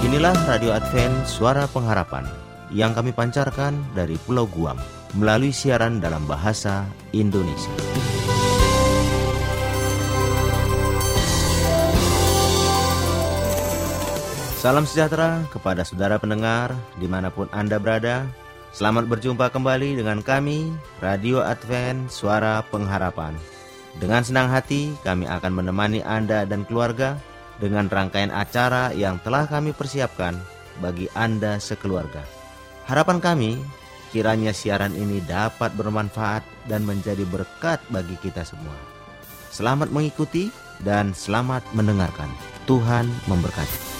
Inilah Radio Advent Suara Pengharapan yang kami pancarkan dari Pulau Guam melalui siaran dalam bahasa Indonesia. Salam sejahtera kepada saudara pendengar di mana pun Anda berada. Selamat berjumpa kembali dengan kami, Radio Advent Suara Pengharapan. Dengan senang hati, kami akan menemani Anda dan keluarga dengan rangkaian acara yang telah kami persiapkan bagi Anda sekeluarga. Harapan kami, kiranya siaran ini dapat bermanfaat dan menjadi berkat bagi kita semua. Selamat mengikuti dan selamat mendengarkan. Tuhan memberkati.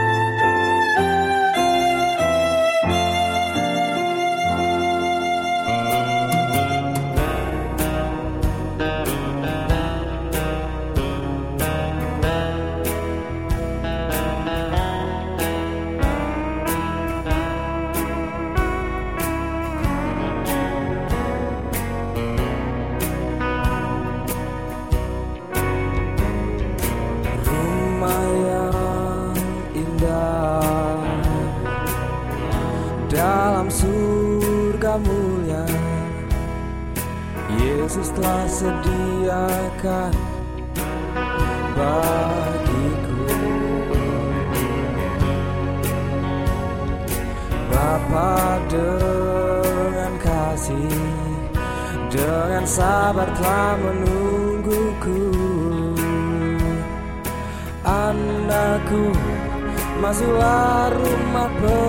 Masuklah rumah perhentianmu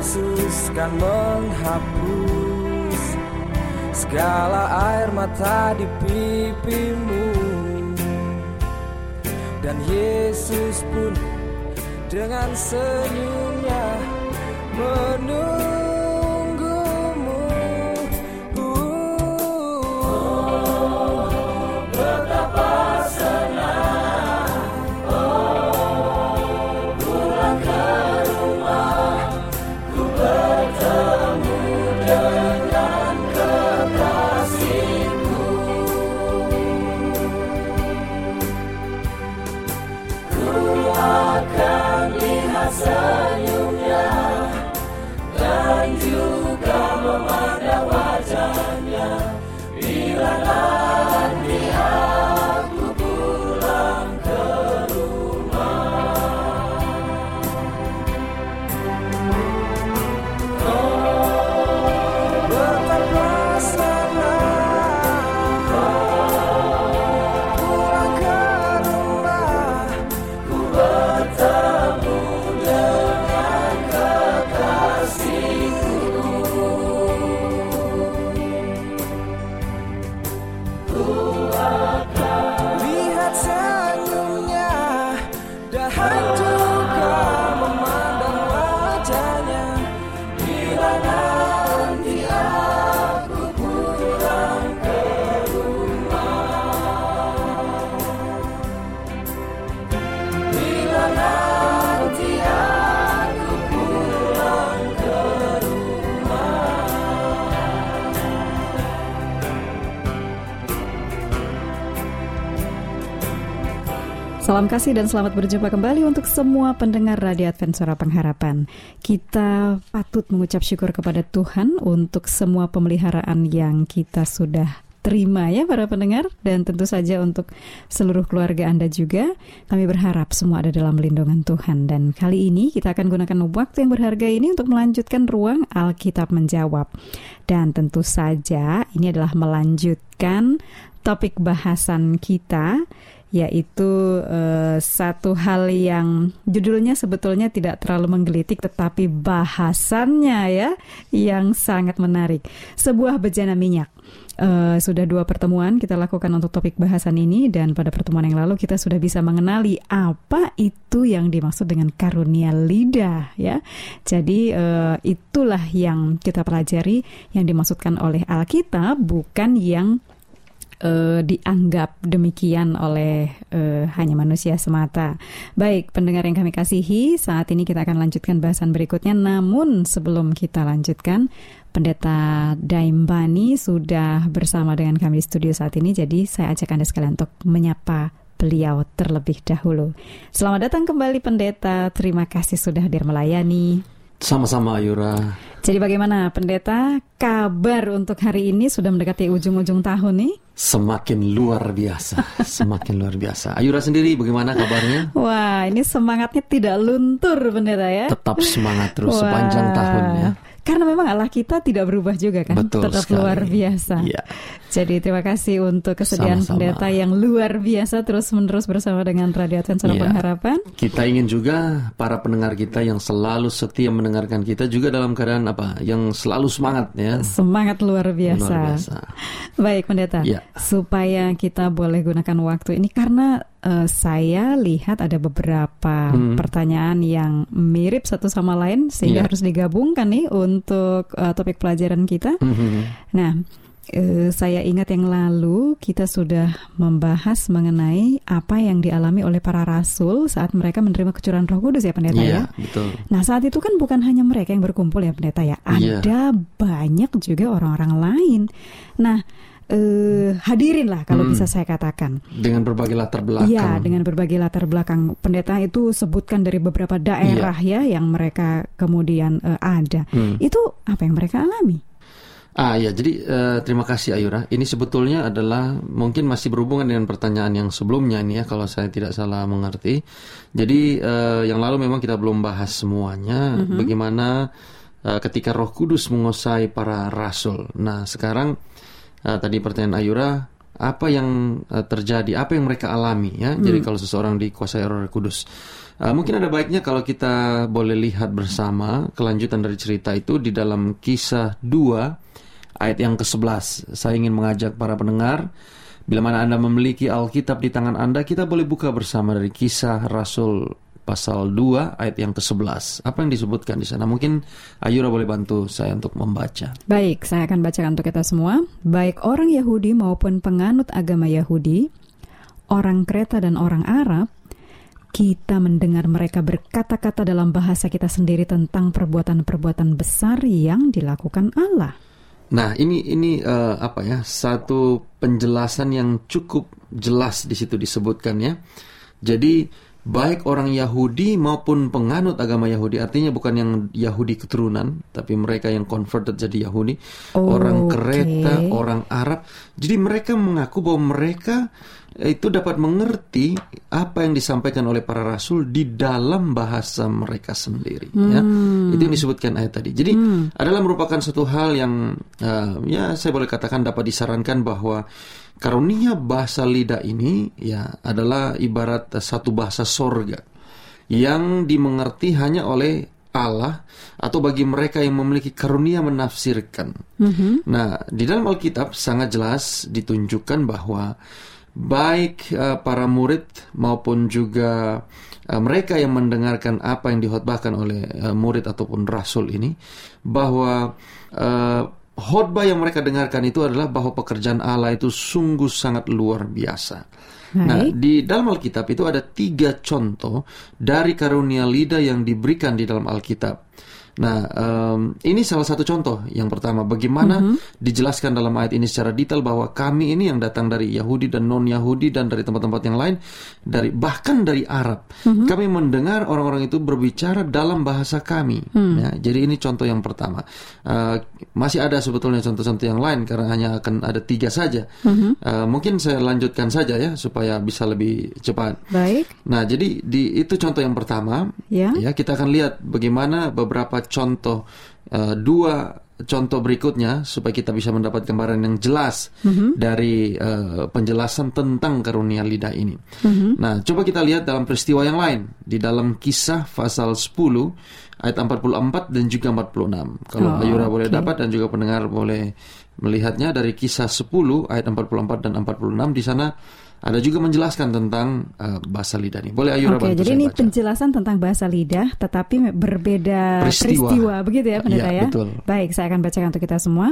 Yesus kan menghapus segala air mata di pipimu. Dan Yesus pun dengan senyumnya menunggumu Salam kasih dan selamat berjumpa kembali untuk semua pendengar Radio Advent Suara Pengharapan. Kita patut mengucap syukur kepada Tuhan untuk semua pemeliharaan yang kita sudah terima ya para pendengar. Dan tentu saja untuk seluruh keluarga Anda juga kami berharap semua ada dalam lindungan Tuhan. Dan kali ini kita akan gunakan waktu yang berharga ini untuk melanjutkan ruang Alkitab menjawab. Dan tentu saja ini adalah melanjutkan topik bahasan kita yaitu uh, satu hal yang judulnya sebetulnya tidak terlalu menggelitik tetapi bahasannya ya yang sangat menarik sebuah bejana minyak Uh, sudah dua pertemuan kita lakukan untuk topik bahasan ini dan pada pertemuan yang lalu kita sudah bisa mengenali apa itu yang dimaksud dengan karunia lidah ya. Jadi uh, itulah yang kita pelajari yang dimaksudkan oleh Alkitab bukan yang uh, dianggap demikian oleh uh, hanya manusia semata. Baik, pendengar yang kami kasihi, saat ini kita akan lanjutkan bahasan berikutnya. Namun sebelum kita lanjutkan, Pendeta Daimbani sudah bersama dengan kami di studio saat ini. Jadi saya ajak Anda sekalian untuk menyapa beliau terlebih dahulu. Selamat datang kembali pendeta. Terima kasih sudah hadir melayani. Sama-sama Ayura. Jadi bagaimana pendeta kabar untuk hari ini sudah mendekati ujung-ujung tahun nih? Semakin luar biasa, semakin luar biasa. Ayura sendiri bagaimana kabarnya? Wah, ini semangatnya tidak luntur pendeta ya. Tetap semangat terus Wah. sepanjang tahun ya. Karena memang Allah kita tidak berubah juga kan, Betul tetap sekali. luar biasa. Ya. Jadi terima kasih untuk kesediaan Sama-sama. pendeta yang luar biasa terus menerus bersama dengan Radio Advent Suara ya. Pengharapan. Kita ingin juga para pendengar kita yang selalu setia mendengarkan kita juga dalam keadaan apa? Yang selalu semangat ya. Semangat luar biasa. Luar biasa. Baik pendeta, ya. supaya kita boleh gunakan waktu ini karena uh, saya lihat ada beberapa hmm. pertanyaan yang mirip satu sama lain sehingga yeah. harus digabungkan nih untuk uh, topik pelajaran kita. Hmm. Nah, Uh, saya ingat yang lalu kita sudah membahas mengenai apa yang dialami oleh para rasul saat mereka menerima kecurangan Roh Kudus ya pendeta yeah, ya. betul. Nah, saat itu kan bukan hanya mereka yang berkumpul ya pendeta ya. Iya. Ada yeah. banyak juga orang-orang lain. Nah, uh, hadirin lah kalau hmm. bisa saya katakan. Dengan berbagai latar belakang. Iya, dengan berbagai latar belakang. Pendeta itu sebutkan dari beberapa daerah yeah. ya yang mereka kemudian uh, ada. Hmm. Itu apa yang mereka alami? Ah ya, jadi uh, terima kasih Ayura. Ini sebetulnya adalah mungkin masih berhubungan dengan pertanyaan yang sebelumnya ini ya, kalau saya tidak salah mengerti. Jadi uh, yang lalu memang kita belum bahas semuanya, mm -hmm. bagaimana ketika Roh Kudus menguasai para rasul. Nah sekarang uh, tadi pertanyaan Ayura, apa yang uh, terjadi, apa yang mereka alami ya? Mm. Jadi kalau seseorang dikuasai Roh Kudus. Uh, mungkin ada baiknya kalau kita boleh lihat bersama kelanjutan dari cerita itu di dalam kisah 2 ayat yang ke-11. Saya ingin mengajak para pendengar, bila mana Anda memiliki Alkitab di tangan Anda, kita boleh buka bersama dari kisah Rasul pasal 2 ayat yang ke-11. Apa yang disebutkan di sana? Mungkin Ayura boleh bantu saya untuk membaca. Baik, saya akan bacakan untuk kita semua. Baik orang Yahudi maupun penganut agama Yahudi, orang Kreta dan orang Arab, kita mendengar mereka berkata-kata dalam bahasa kita sendiri tentang perbuatan-perbuatan besar yang dilakukan Allah. Nah, ini ini uh, apa ya? Satu penjelasan yang cukup jelas di situ disebutkan ya. Jadi baik orang Yahudi maupun penganut agama Yahudi artinya bukan yang Yahudi keturunan tapi mereka yang converted jadi Yahudi oh, orang Kreta okay. orang Arab jadi mereka mengaku bahwa mereka itu dapat mengerti apa yang disampaikan oleh para rasul di dalam bahasa mereka sendiri ya. hmm. ya itu yang disebutkan ayat tadi jadi hmm. adalah merupakan satu hal yang uh, ya saya boleh katakan dapat disarankan bahwa karunia bahasa lidah ini ya adalah ibarat satu bahasa sorga yang dimengerti hanya oleh Allah atau bagi mereka yang memiliki karunia menafsirkan. Mm -hmm. Nah, di dalam Alkitab sangat jelas ditunjukkan bahwa baik uh, para murid maupun juga uh, mereka yang mendengarkan apa yang dihotbahkan oleh uh, murid ataupun rasul ini bahwa uh, khotbah yang mereka dengarkan itu adalah bahwa pekerjaan Allah itu sungguh sangat luar biasa. Baik. Nah, di dalam Alkitab itu ada tiga contoh dari karunia lidah yang diberikan di dalam Alkitab. Nah, em, ini salah satu contoh yang pertama bagaimana dijelaskan dalam ayat ini secara detail bahwa kami ini yang datang dari Yahudi dan non Yahudi dan dari tempat-tempat yang lain, dari bahkan dari Arab, kami mendengar orang-orang itu berbicara dalam bahasa kami. Ya, jadi ini contoh yang pertama. Eh, masih ada sebetulnya contoh-contoh yang lain karena hanya akan ada tiga saja. Eh, mungkin saya lanjutkan saja ya supaya bisa lebih cepat. Baik, Nah, jadi di itu contoh yang pertama. Ya. Ya, kita akan lihat bagaimana beberapa contoh eh, dua contoh berikutnya supaya kita bisa mendapat gambaran yang jelas dari eh, penjelasan tentang karunia lidah ini. Nah, coba kita lihat dalam peristiwa yang lain di dalam kisah pasal 10 ayat 44 dan juga 46. Kalau Oh, Ayura boleh oke. dapat dan juga pendengar boleh melihatnya dari kisah 10 ayat 44 dan 46 di sana ada juga menjelaskan tentang eh, bahasa lidah ini. Boleh Ayura Oke, bantu jadi ini baca? penjelasan tentang bahasa lidah, tetapi berbeda Peristiwa. peristiwa, begitu ya, pendeta Iya, ya? betul. Baik, saya akan bacakan untuk kita semua.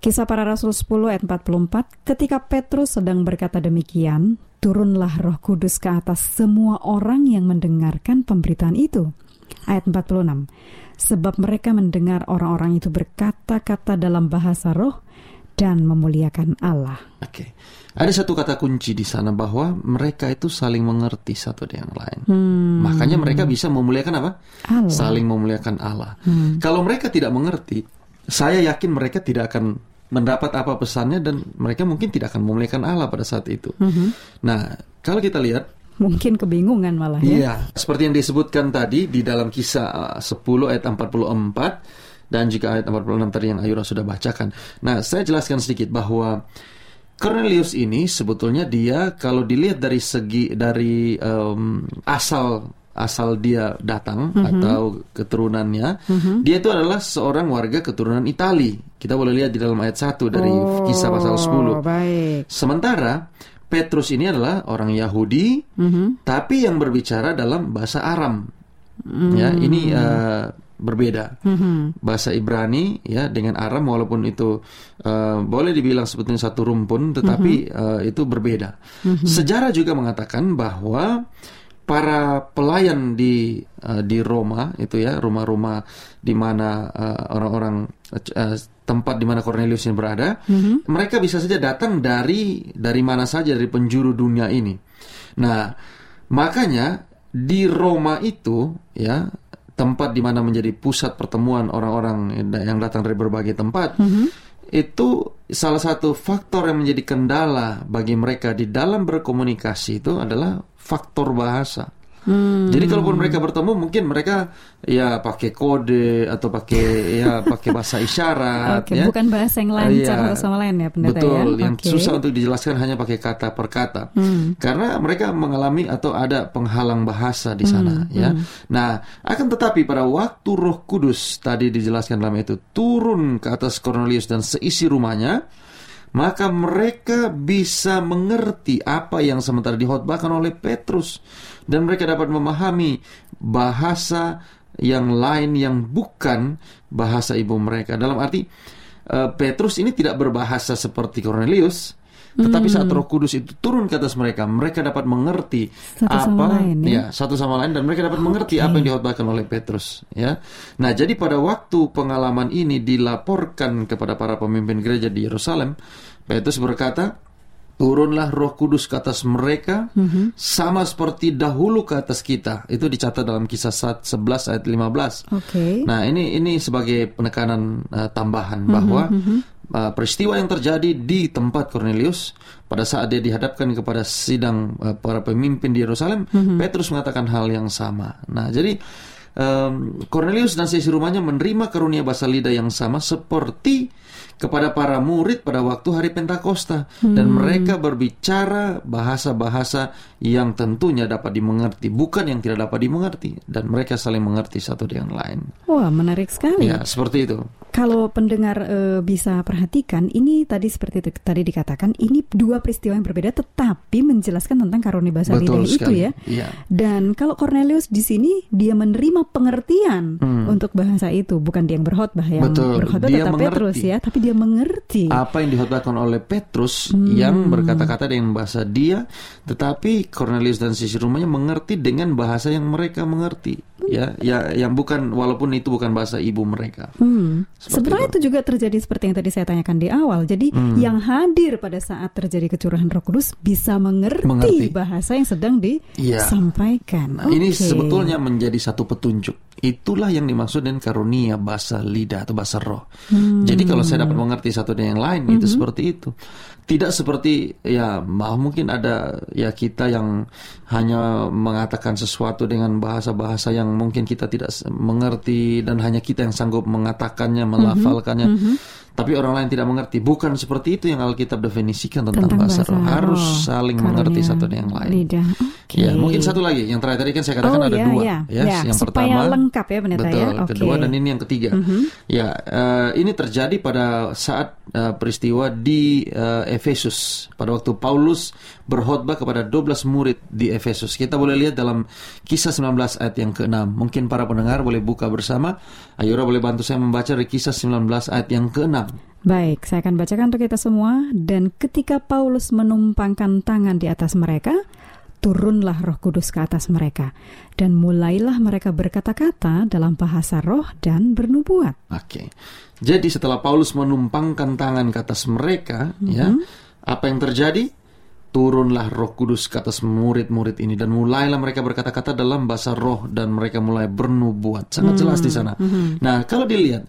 Kisah para Rasul 10 ayat 44, ketika Petrus sedang berkata demikian, turunlah roh kudus ke atas semua orang yang mendengarkan pemberitaan itu. Ayat 46, sebab mereka mendengar orang-orang itu berkata-kata dalam bahasa roh dan memuliakan Allah. Oke. Ada satu kata kunci di sana bahwa mereka itu saling mengerti satu dengan lain. Makanya mereka bisa memuliakan apa? Allah. Saling memuliakan Allah. Kalau mereka tidak mengerti, saya yakin mereka tidak akan mendapat apa pesannya dan mereka mungkin tidak akan memuliakan Allah pada saat itu. Nah, kalau kita lihat Mungkin kebingungan malah ya. Iya, seperti yang disebutkan tadi di dalam kisah uh, 10 ayat 44 dan juga ayat 46 tadi yang Ayura sudah bacakan. Nah, saya jelaskan sedikit bahwa Cornelius ini sebetulnya dia kalau dilihat dari segi dari em, asal asal dia datang atau keturunannya, dia itu adalah seorang warga keturunan Itali. Kita boleh lihat di dalam ayat 1 dari kisah pasal 10. Oh, baik. Sementara Petrus ini adalah orang Yahudi, tapi yang berbicara dalam bahasa Aram. Ya, ini eh, berbeda. Bahasa Ibrani ya dengan Aram walaupun itu eh, boleh dibilang sebetulnya satu rumpun, tetapi eh, itu berbeda. Sejarah juga mengatakan bahwa para pelayan di eh, di Roma itu ya rumah-rumah di mana eh, orang-orang eh, tempat di mana Cornelius ini berada, mereka bisa saja datang dari dari mana saja dari penjuru dunia ini. Nah, makanya di Roma itu ya tempat di mana menjadi pusat pertemuan orang-orang yang datang dari berbagai tempat itu salah satu faktor yang menjadi kendala bagi mereka di dalam berkomunikasi itu adalah faktor bahasa. Jadi kalaupun mereka bertemu mungkin mereka ya pakai kode atau pakai ya pakai bahasa isyarat Oke, ya. bukan bahasa yang lancar satu sama lain ya, pendeta Betul, ya. yang Oke. susah untuk dijelaskan hanya pakai kata per kata. Karena mereka mengalami atau ada penghalang bahasa di sana ya. Nah, akan tetapi pada waktu Roh Kudus tadi dijelaskan dalam itu turun ke atas Cornelius dan seisi rumahnya, maka mereka bisa mengerti apa yang sementara dihotbahkan oleh Petrus dan mereka dapat memahami bahasa yang lain yang bukan bahasa ibu mereka. Dalam arti eh, Petrus ini tidak berbahasa seperti Cornelius, tetapi saat Roh Kudus itu turun ke atas mereka, mereka dapat mengerti Satu sama apa lain, ya? satu sama lain dan mereka dapat mengerti apa yang dihotbahkan oleh Petrus ya. Nah, jadi pada waktu pengalaman ini dilaporkan kepada para pemimpin gereja di Yerusalem, Petrus berkata, Turunlah roh kudus ke atas mereka Sama seperti dahulu ke atas kita Itu dicatat dalam kisah 11 ayat 15 Oke. Nah ini ini sebagai penekanan uh, tambahan bahwa uh, peristiwa yang terjadi di tempat Cornelius pada saat dia dihadapkan kepada sidang uh, para pemimpin di Yerusalem, Petrus mengatakan hal yang sama. Nah jadi um, Cornelius dan sisi rumahnya menerima karunia bahasa lidah yang sama seperti kepada para murid pada waktu hari Pentakosta dan mereka berbicara bahasa-bahasa yang tentunya dapat dimengerti bukan yang tidak dapat dimengerti dan mereka saling mengerti satu dengan lain. Wah, menarik sekali. Ya, seperti itu. Kalau pendengar eh, bisa perhatikan, ini tadi seperti itu, tadi dikatakan, ini dua peristiwa yang berbeda, tetapi menjelaskan tentang karunia bahasa lidah itu sekali. ya. Iya. Dan kalau Cornelius di sini dia menerima pengertian untuk bahasa itu, bukan dia yang berkhotbah yang Hmm. Betul, berkhotbah dia tetap Petrus ya, tapi dia mengerti. Apa yang dihotbahkan oleh Petrus Hmm. yang berkata-kata dengan bahasa dia, tetapi Cornelius dan sisi rumahnya mengerti dengan bahasa yang mereka mengerti. Ya, ya yang bukan walaupun itu bukan bahasa ibu mereka. Hmm. Sebenarnya itu. itu juga terjadi seperti yang tadi saya tanyakan di awal. Jadi Hmm. yang hadir pada saat terjadi kecurahan Roh Kudus bisa mengerti, Mengerti. bahasa yang sedang Iya. disampaikan. Nah, ini Oke. sebetulnya menjadi satu petunjuk. Itulah yang dimaksud dengan karunia bahasa lidah atau bahasa roh. Hmm. Jadi kalau saya dapat mengerti satu dan yang lain itu seperti itu. Tidak seperti ya mungkin ada ya kita yang hanya mengatakan sesuatu dengan bahasa-bahasa yang mungkin kita tidak mengerti dan hanya kita yang sanggup mengatakannya, melafalkannya. Tapi orang lain tidak mengerti. Bukan seperti itu yang Alkitab definisikan tentang, tentang bahasa, roh. Harus saling karunia mengerti satu dan yang lain. Lidah. Oke. Ya, mungkin satu lagi. Yang terakhir tadi kan saya katakan Oh, ada ya, dua. ya, ya, ya. yang Supaya pertama lengkap ya, pendeta, betul, ya. Mhm. kedua dan ini yang ketiga. Ya, eh, ini terjadi pada saat eh, peristiwa di eh, Efesus pada waktu Paulus berkhotbah kepada 12 murid di Efesus. Kita boleh lihat dalam Kisah 19 ayat yang ke-6. Mungkin para pendengar boleh buka bersama. Ayora boleh bantu saya membaca dari Kisah 19 ayat yang ke-6. Baik, saya akan bacakan untuk kita semua. Dan ketika Paulus menumpangkan tangan di atas mereka, turunlah roh kudus ke atas mereka. Dan mulailah mereka berkata-kata dalam bahasa roh dan bernubuat. Oke. Jadi setelah Paulus menumpangkan tangan ke atas mereka, ya, apa yang terjadi? Turunlah Roh Kudus ke atas murid-murid ini dan mulailah mereka berkata-kata dalam bahasa roh dan mereka mulai bernubuat. Sangat jelas di sana. Nah, kalau dilihat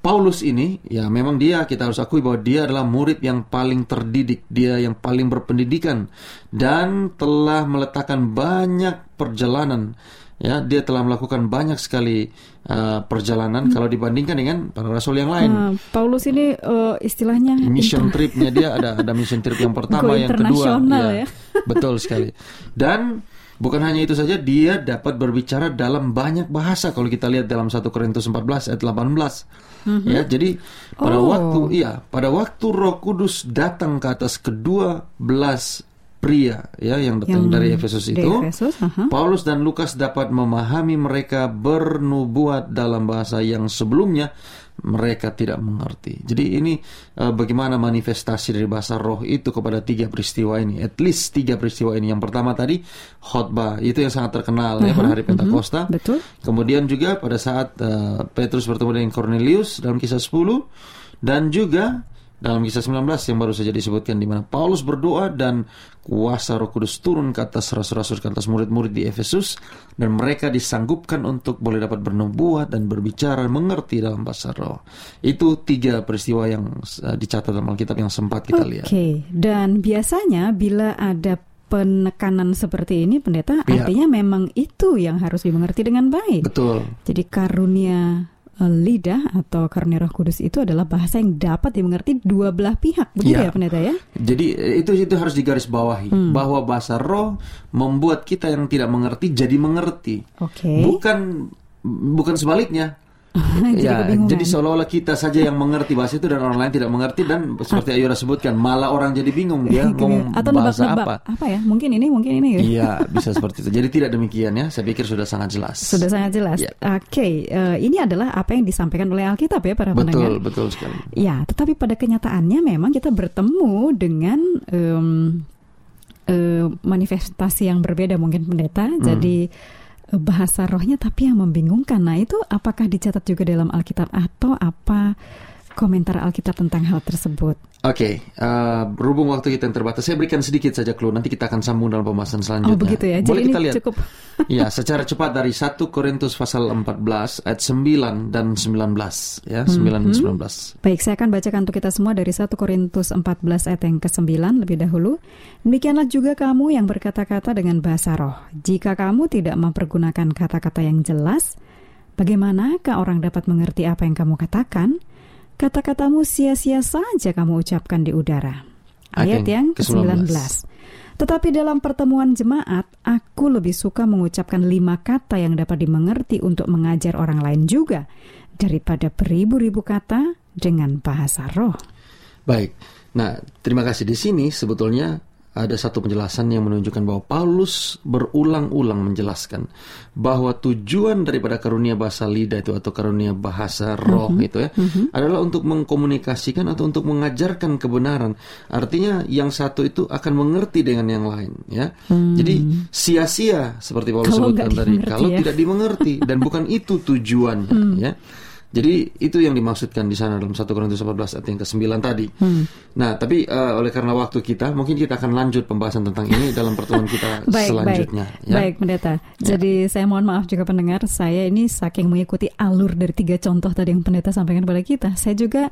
Paulus ini, ya memang dia kita harus akui bahwa dia adalah murid yang paling terdidik, dia yang paling berpendidikan dan telah meletakkan banyak perjalanan ya dia telah melakukan banyak sekali uh, perjalanan kalau dibandingkan dengan para rasul yang lain. Nah, Paulus ini eh, istilahnya Mission tripnya dia ada ada mission trip yang pertama, Go yang kedua, internasional ya. betul sekali. Dan bukan hanya itu saja, dia dapat berbicara dalam banyak bahasa. Kalau kita lihat dalam 1 Korintus 14 ayat 18, ya jadi pada Oh. waktu iya pada waktu Roh Kudus datang ke atas kedua belas pria ya yang datang Yang dari Efesus itu. Efesus, aha. Paulus dan Lukas dapat memahami mereka bernubuat dalam bahasa yang sebelumnya mereka tidak mengerti. Jadi ini eh, bagaimana manifestasi dari bahasa roh itu kepada tiga peristiwa ini. At least tiga peristiwa ini. Yang pertama tadi khotbah itu yang sangat terkenal ya pada hari Pentakosta. Betul. Kemudian juga pada saat eh, Petrus bertemu dengan Cornelius dalam kisah 10 dan juga dalam kisah 19 yang baru saja disebutkan di mana Paulus berdoa dan kuasa Roh Kudus turun ke atas rasul-rasul ke atas murid-murid di Efesus dan mereka disanggupkan untuk boleh dapat bernubuat dan berbicara mengerti dalam bahasa roh. Itu tiga peristiwa yang eh, dicatat dalam Alkitab yang sempat kita Oke, lihat. dan biasanya bila ada penekanan seperti ini, pendeta, Iya. artinya memang itu yang harus dimengerti dengan baik. Betul. Jadi karunia lidah atau karunia Roh Kudus itu adalah bahasa yang dapat dimengerti dua belah pihak, begitu Iya. ya, pendeta ya? Jadi eh, itu itu harus digarisbawahi Hmm. bahwa bahasa roh membuat kita yang tidak mengerti jadi mengerti. Oke. Bukan bukan sebaliknya. Jadi ya, kebingungan. jadi seolah-olah kita saja yang mengerti bahasa itu dan orang lain tidak mengerti dan seperti Ayura sebutkan malah orang jadi bingung dia ngomong atau bahasa nebak-nebak apa. ya? Mungkin ini, mungkin ini. gitu. Iya, bisa seperti itu. Jadi tidak demikian ya. Saya pikir sudah sangat jelas. Sudah sangat jelas. Ya. Oke, eh, ini adalah apa yang disampaikan oleh Alkitab ya para pendengar. Betul, betul sekali. Ya, tetapi pada kenyataannya memang kita bertemu dengan em, eh, manifestasi yang berbeda mungkin pendeta. Jadi eh, bahasa rohnya tapi yang membingungkan. Nah, itu apakah dicatat juga dalam Alkitab atau apa komentar Alkitab tentang hal tersebut? Oke, eh, berhubung waktu kita yang terbatas, saya berikan sedikit saja clue. Nanti kita akan sambung dalam pembahasan selanjutnya. Oh, begitu ya. Boleh Jadi kita ini lihat? cukup Ya, secara cepat dari 1 Korintus pasal 14 ayat 9 dan 19 ya, 9 dan 19. Baik, saya akan bacakan untuk kita semua dari 1 Korintus 14 ayat yang ke-9 lebih dahulu. Demikianlah juga kamu yang berkata-kata dengan bahasa roh. Jika kamu tidak mempergunakan kata-kata yang jelas, bagaimanakah orang dapat mengerti apa yang kamu katakan? Kata-katamu sia-sia saja kamu ucapkan di udara. Ayat yang yang ke-19. ke-19. Tetapi dalam pertemuan jemaat, aku lebih suka mengucapkan lima kata yang dapat dimengerti untuk mengajar orang lain juga daripada beribu-ribu kata dengan bahasa roh. Baik. Nah, terima kasih di sini sebetulnya ada satu penjelasan yang menunjukkan bahwa Paulus berulang-ulang menjelaskan bahwa tujuan daripada karunia bahasa lidah itu atau karunia bahasa roh Mhm. itu ya adalah untuk mengkomunikasikan atau untuk mengajarkan kebenaran. Artinya yang satu itu akan mengerti dengan yang lain ya. Jadi sia-sia seperti Paulus Hmm. Kalau sebutkan tadi kalau ya. tidak dimengerti dan bukan itu tujuannya Hmm. ya. Jadi itu yang dimaksudkan di sana dalam 1 Korintus 14 ayat yang ke-9 tadi. Hmm. Nah, tapi eh, oleh karena waktu kita, mungkin kita akan lanjut pembahasan tentang ini dalam pertemuan kita Baik, selanjutnya. baik, ya. baik, pendeta. Jadi saya mohon maaf juga pendengar, saya ini saking mengikuti alur dari tiga contoh tadi yang pendeta sampaikan kepada kita, saya juga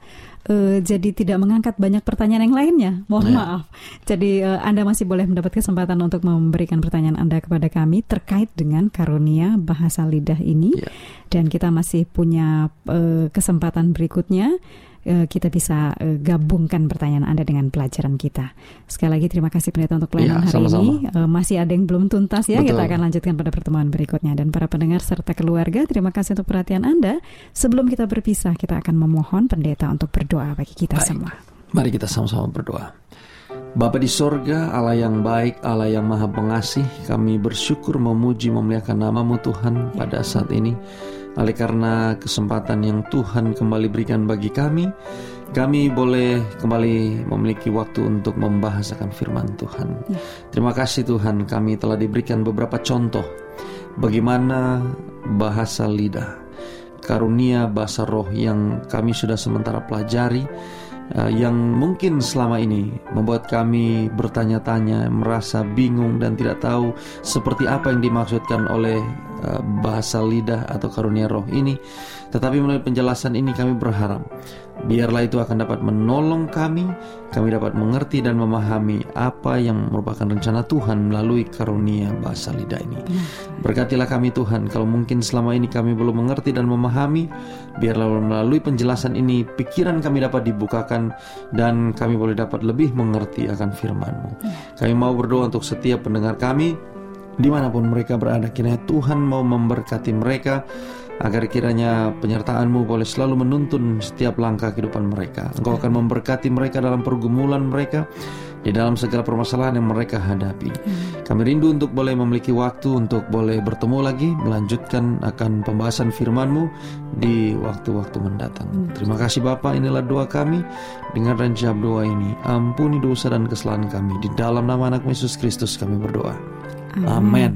eh, jadi tidak mengangkat banyak pertanyaan yang lainnya. Mohon Ya. maaf. Jadi eh, Anda masih boleh mendapat kesempatan untuk memberikan pertanyaan Anda kepada kami terkait dengan karunia bahasa lidah ini, Ya. dan kita masih punya eh, kesempatan berikutnya. eh, kita bisa eh, gabungkan pertanyaan Anda dengan pelajaran kita. Sekali lagi terima kasih pendeta untuk pelayanan Ya, hari sama-sama. ini. Eh, masih ada yang belum tuntas ya. Kita Betul. akan lanjutkan pada pertemuan berikutnya. Dan para pendengar serta keluarga, terima kasih untuk perhatian Anda. Sebelum kita berpisah, kita akan memohon pendeta untuk berdoa bagi kita Baik. semua. Mari kita sama-sama berdoa. Bapa di sorga, Allah yang baik, Allah yang maha pengasih, kami bersyukur memuji memuliakan namamu Tuhan pada saat ini. Oleh karena kesempatan yang Tuhan kembali berikan bagi kami, kami boleh kembali memiliki waktu untuk membahasakan firman Tuhan. Terima kasih Tuhan, kami telah diberikan beberapa contoh bagaimana bahasa lidah, karunia bahasa roh yang kami sudah sementara pelajari uh, yang mungkin selama ini membuat kami bertanya-tanya, merasa bingung dan tidak tahu seperti apa yang dimaksudkan oleh bahasa lidah atau karunia roh ini. Tetapi melalui penjelasan ini kami berharap biarlah itu akan dapat menolong kami, kami dapat mengerti dan memahami apa yang merupakan rencana Tuhan melalui karunia bahasa lidah ini. Berkatilah kami Tuhan, kalau mungkin selama ini kami belum mengerti dan memahami, biarlah melalui penjelasan ini pikiran kami dapat dibukakan dan kami boleh dapat lebih mengerti akan firman-Mu. Kami mau berdoa untuk setiap pendengar kami, di mana pun mereka berada, kiranya Tuhan mau memberkati mereka, agar kiranya penyertaan-Mu boleh selalu menuntun setiap langkah kehidupan mereka. Engkau akan memberkati mereka dalam pergumulan mereka, di dalam segala permasalahan yang mereka hadapi. Kami rindu untuk boleh memiliki waktu untuk boleh bertemu lagi, melanjutkan akan pembahasan firman-Mu di waktu-waktu mendatang. Terima kasih Bapak, inilah doa kami. Dengar dan jawab doa ini. Ampuni dosa dan kesalahan kami. Di dalam nama anak Yesus Kristus kami berdoa. Amin.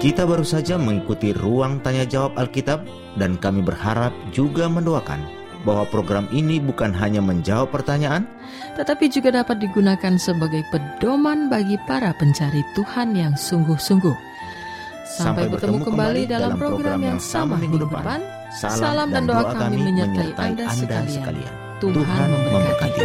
Kita baru saja mengikuti ruang tanya jawab Alkitab dan kami berharap juga mendoakan bahwa program ini bukan hanya menjawab pertanyaan, tetapi juga dapat digunakan sebagai pedoman bagi para pencari Tuhan yang sungguh-sungguh. Sampai, bertemu kembali dalam program yang sama minggu depan. Salam dan doa kami menyertai Anda sekalian. Tuhan memberkati.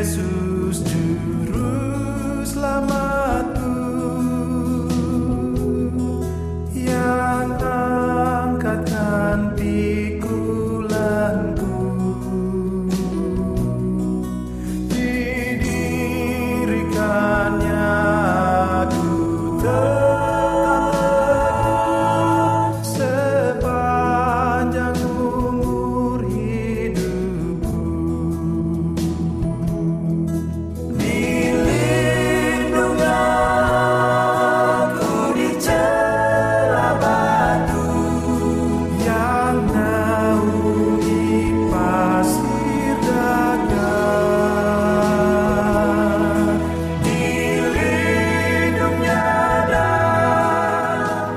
Jesús.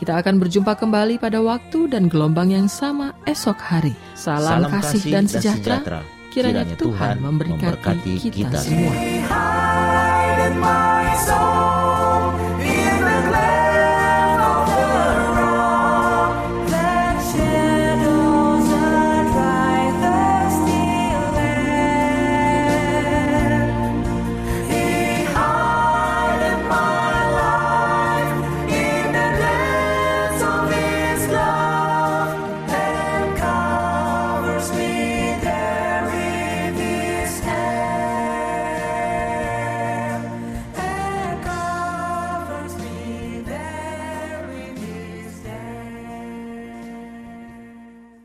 kita akan berjumpa kembali pada waktu dan gelombang yang sama esok hari. Salam, Salam kasih, dan sejahtera. sejahtera. Kiranya, Kiranya Tuhan Tuhan memberkati, memberkati kita, kita semua.